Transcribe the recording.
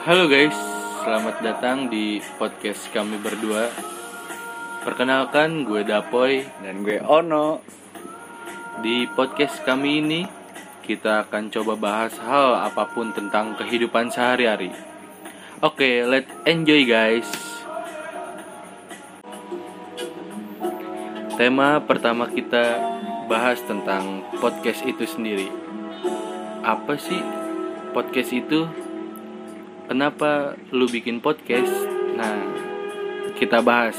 Halo guys, selamat datang di podcast kami berdua. Perkenalkan gue Dapoy dan gue Ono. Di podcast kami ini kita akan coba bahas hal apa pun tentang kehidupan sehari-hari. Oke, okay, let's enjoy guys. Tema pertama kita bahas tentang podcast itu sendiri. Apa sih podcast itu? Kenapa lu bikin podcast? Nah, kita bahas